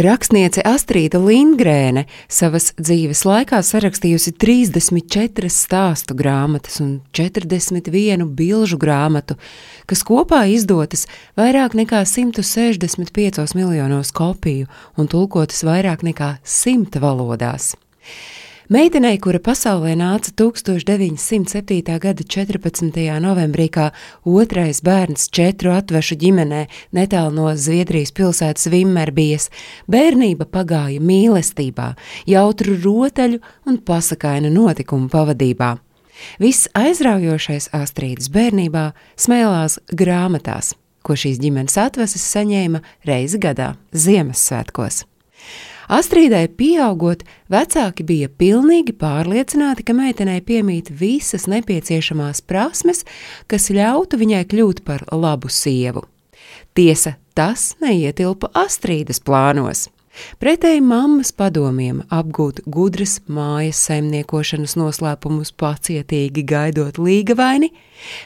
Rakstniece Astrīda Lindgrēne savas dzīves laikā sarakstījusi 34 stāstu grāmatas un 41 bilžu grāmatu, kas kopā izdotas vairāk nekā 165 miljonos kopiju un tulkotas vairāk nekā 100 valodās. Meitenei, kura pasaulē nāca 1907. gada 14. novembrī kā otrais bērns četru atvešu ģimenē netālu no Zviedrijas pilsētas Vimmerbijas, bērnība pagāja mīlestībā, jautru rotaļu un pasakainu notikumu pavadībā. Viss aizraujošais Astrīdas bērnībā smēlās grāmatās, ko šīs ģimenes atvases saņēma reizi gadā Ziemassvētkos. Astrīdai pieaugot, vecāki bija pilnīgi pārliecināti, ka meitenei piemīt visas nepieciešamās prasmes, kas ļautu viņai kļūt par labu sievu. Tiesa, tas neietilpa Astrīdas plānos. Pretēji mammas padomiem apgūt gudras mājas saimniekošanas noslēpumus pacietīgi gaidot līgavaini,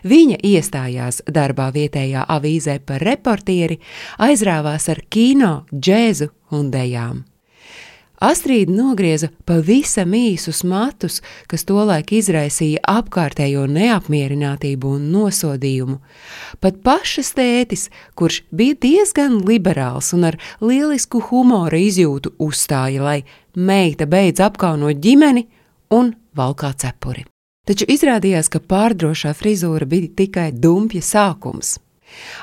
viņa iestājās darbā vietējā avīzē par reportieri, aizrāvās ar kino, džēzu un dejām. Astrīda nogrieza pavisam īsus matus, kas tolaik izraisīja apkārtējo neapmierinātību un nosodījumu. Pat pašas tētis, kurš bija diezgan liberāls un ar lielisku humora izjūtu, uzstāja, lai meita beidz apkaunot ģimeni un valkā cepuri. Taču izrādījās, ka pārdrošā frizūra bija tikai dumpja sākums.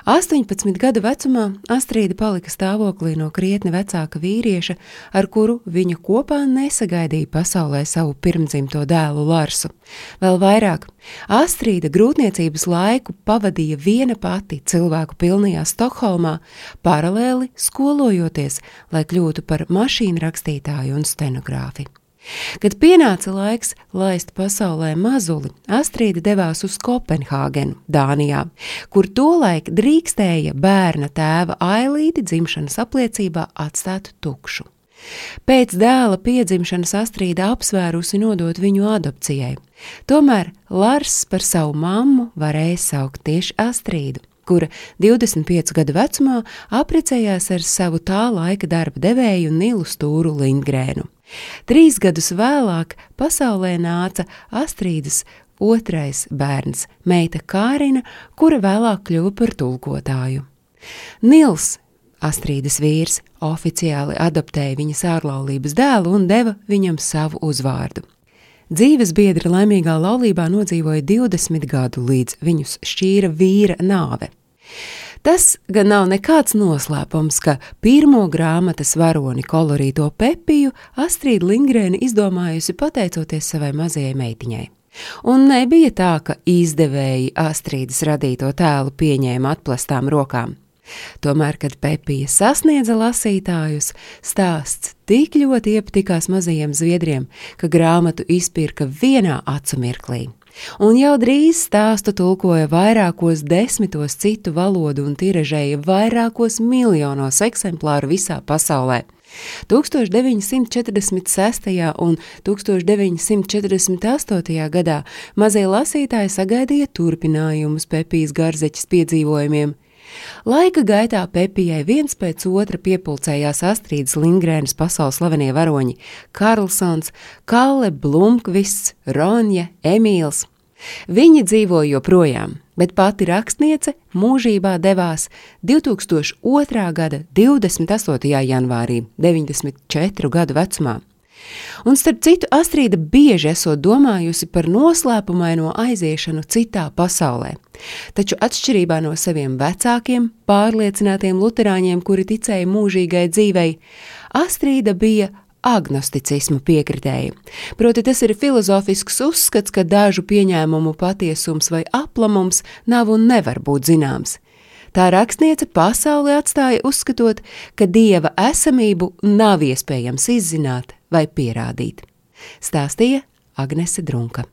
18 gadu vecumā Astrīda palika stāvoklī no krietni vecāka vīrieša, ar kuru viņa kopā nesagaidīja pasaulē savu pirmdzimto dēlu Larsu. Vēl vairāk, Astrīda grūtniecības laiku pavadīja viena pati cilvēku pilnajā Stokholmā, paralēli skolojoties, lai kļūtu par mašīnu rakstītāju un stenogrāfi. Kad pienāca laiks laist pasaulē mazuli, Astrīda devās uz Kopenhāgenu, Dānijā, kur tolaik drīkstēja bērna tēva ailīti dzimšanas apliecībā atstāt tukšu. Pēc dēla piedzimšanas Astrīda apsvērusi nodot viņu adopcijai. Tomēr Lars par savu mammu varēja saukt tieši Astrīdu kura 25 gadu vecumā apprecējās ar savu tā laika darba devēju Nilu Stūru Lindgrēnu. Trīs gadus vēlāk pasaulē nāca Astrīdas otrais bērns, meita Kārina, kura vēlāk kļuva par tulkotāju. Nils, Astrīdas vīrs, oficiāli adoptēja viņas ārlaulības dēlu un deva viņam savu uzvārdu. Dzīves biedri laimīgā laulībā nodzīvoja 20 gadu, līdz viņus šķīra vīra nāve. Tas gan nav nekāds noslēpums, ka pirmo grāmatas varoni kolorīto Pepiju Astrīda Lingrēna izdomājusi pateicoties savai mazajai meitiņai. Un nebija tā, ka izdevēji Astrīdas radīto tēlu pieņēma atplastām rokām. Tomēr, kad Pepija sasniedza lasītājus, stāsts tik ļoti iepatikās mazajiem zviedriem, ka grāmatu izpirka vienā acu mirklī. Un jau drīz stāstu tulkoja vairākos desmitos citu valodu un tiražēja vairākos miljonos eksemplāru visā pasaulē. 1946. un 1948. gadā mazie lasītāji sagaidīja turpinājumus Pepijas Garzeķis piedzīvojumiem. Laika gaitā Pepijai viens pēc otra piepulcējās Astrīdas Lingrēnas pasaules slavenie varoņi - Karlsons, Kalle Blumkvists, Ronja, Emīls. Viņi dzīvo joprojām, bet pati rakstniece mūžībā devās 2002. gada 28. janvārī, 94 gadu vecumā. Un starp citu, Astrīda bieži esot domājusi par noslēpumaino aiziešanu citā pasaulē. Taču atšķirībā no saviem vecākiem, pārliecinātiem luterāņiem, kuri ticēja mūžīgai dzīvei, Astrīda bija agnosticismu piekritēji. Proti, tas ir filozofisks uzskats, ka dažu pieņēmumu patiesums vai aplamums nav un nevar būt zināms. Tā rakstniece pasauli atstāja uzskatot, ka dieva esamību nav iespējams izzināt vai pierādīt. Stāstīja Agnese Drunka.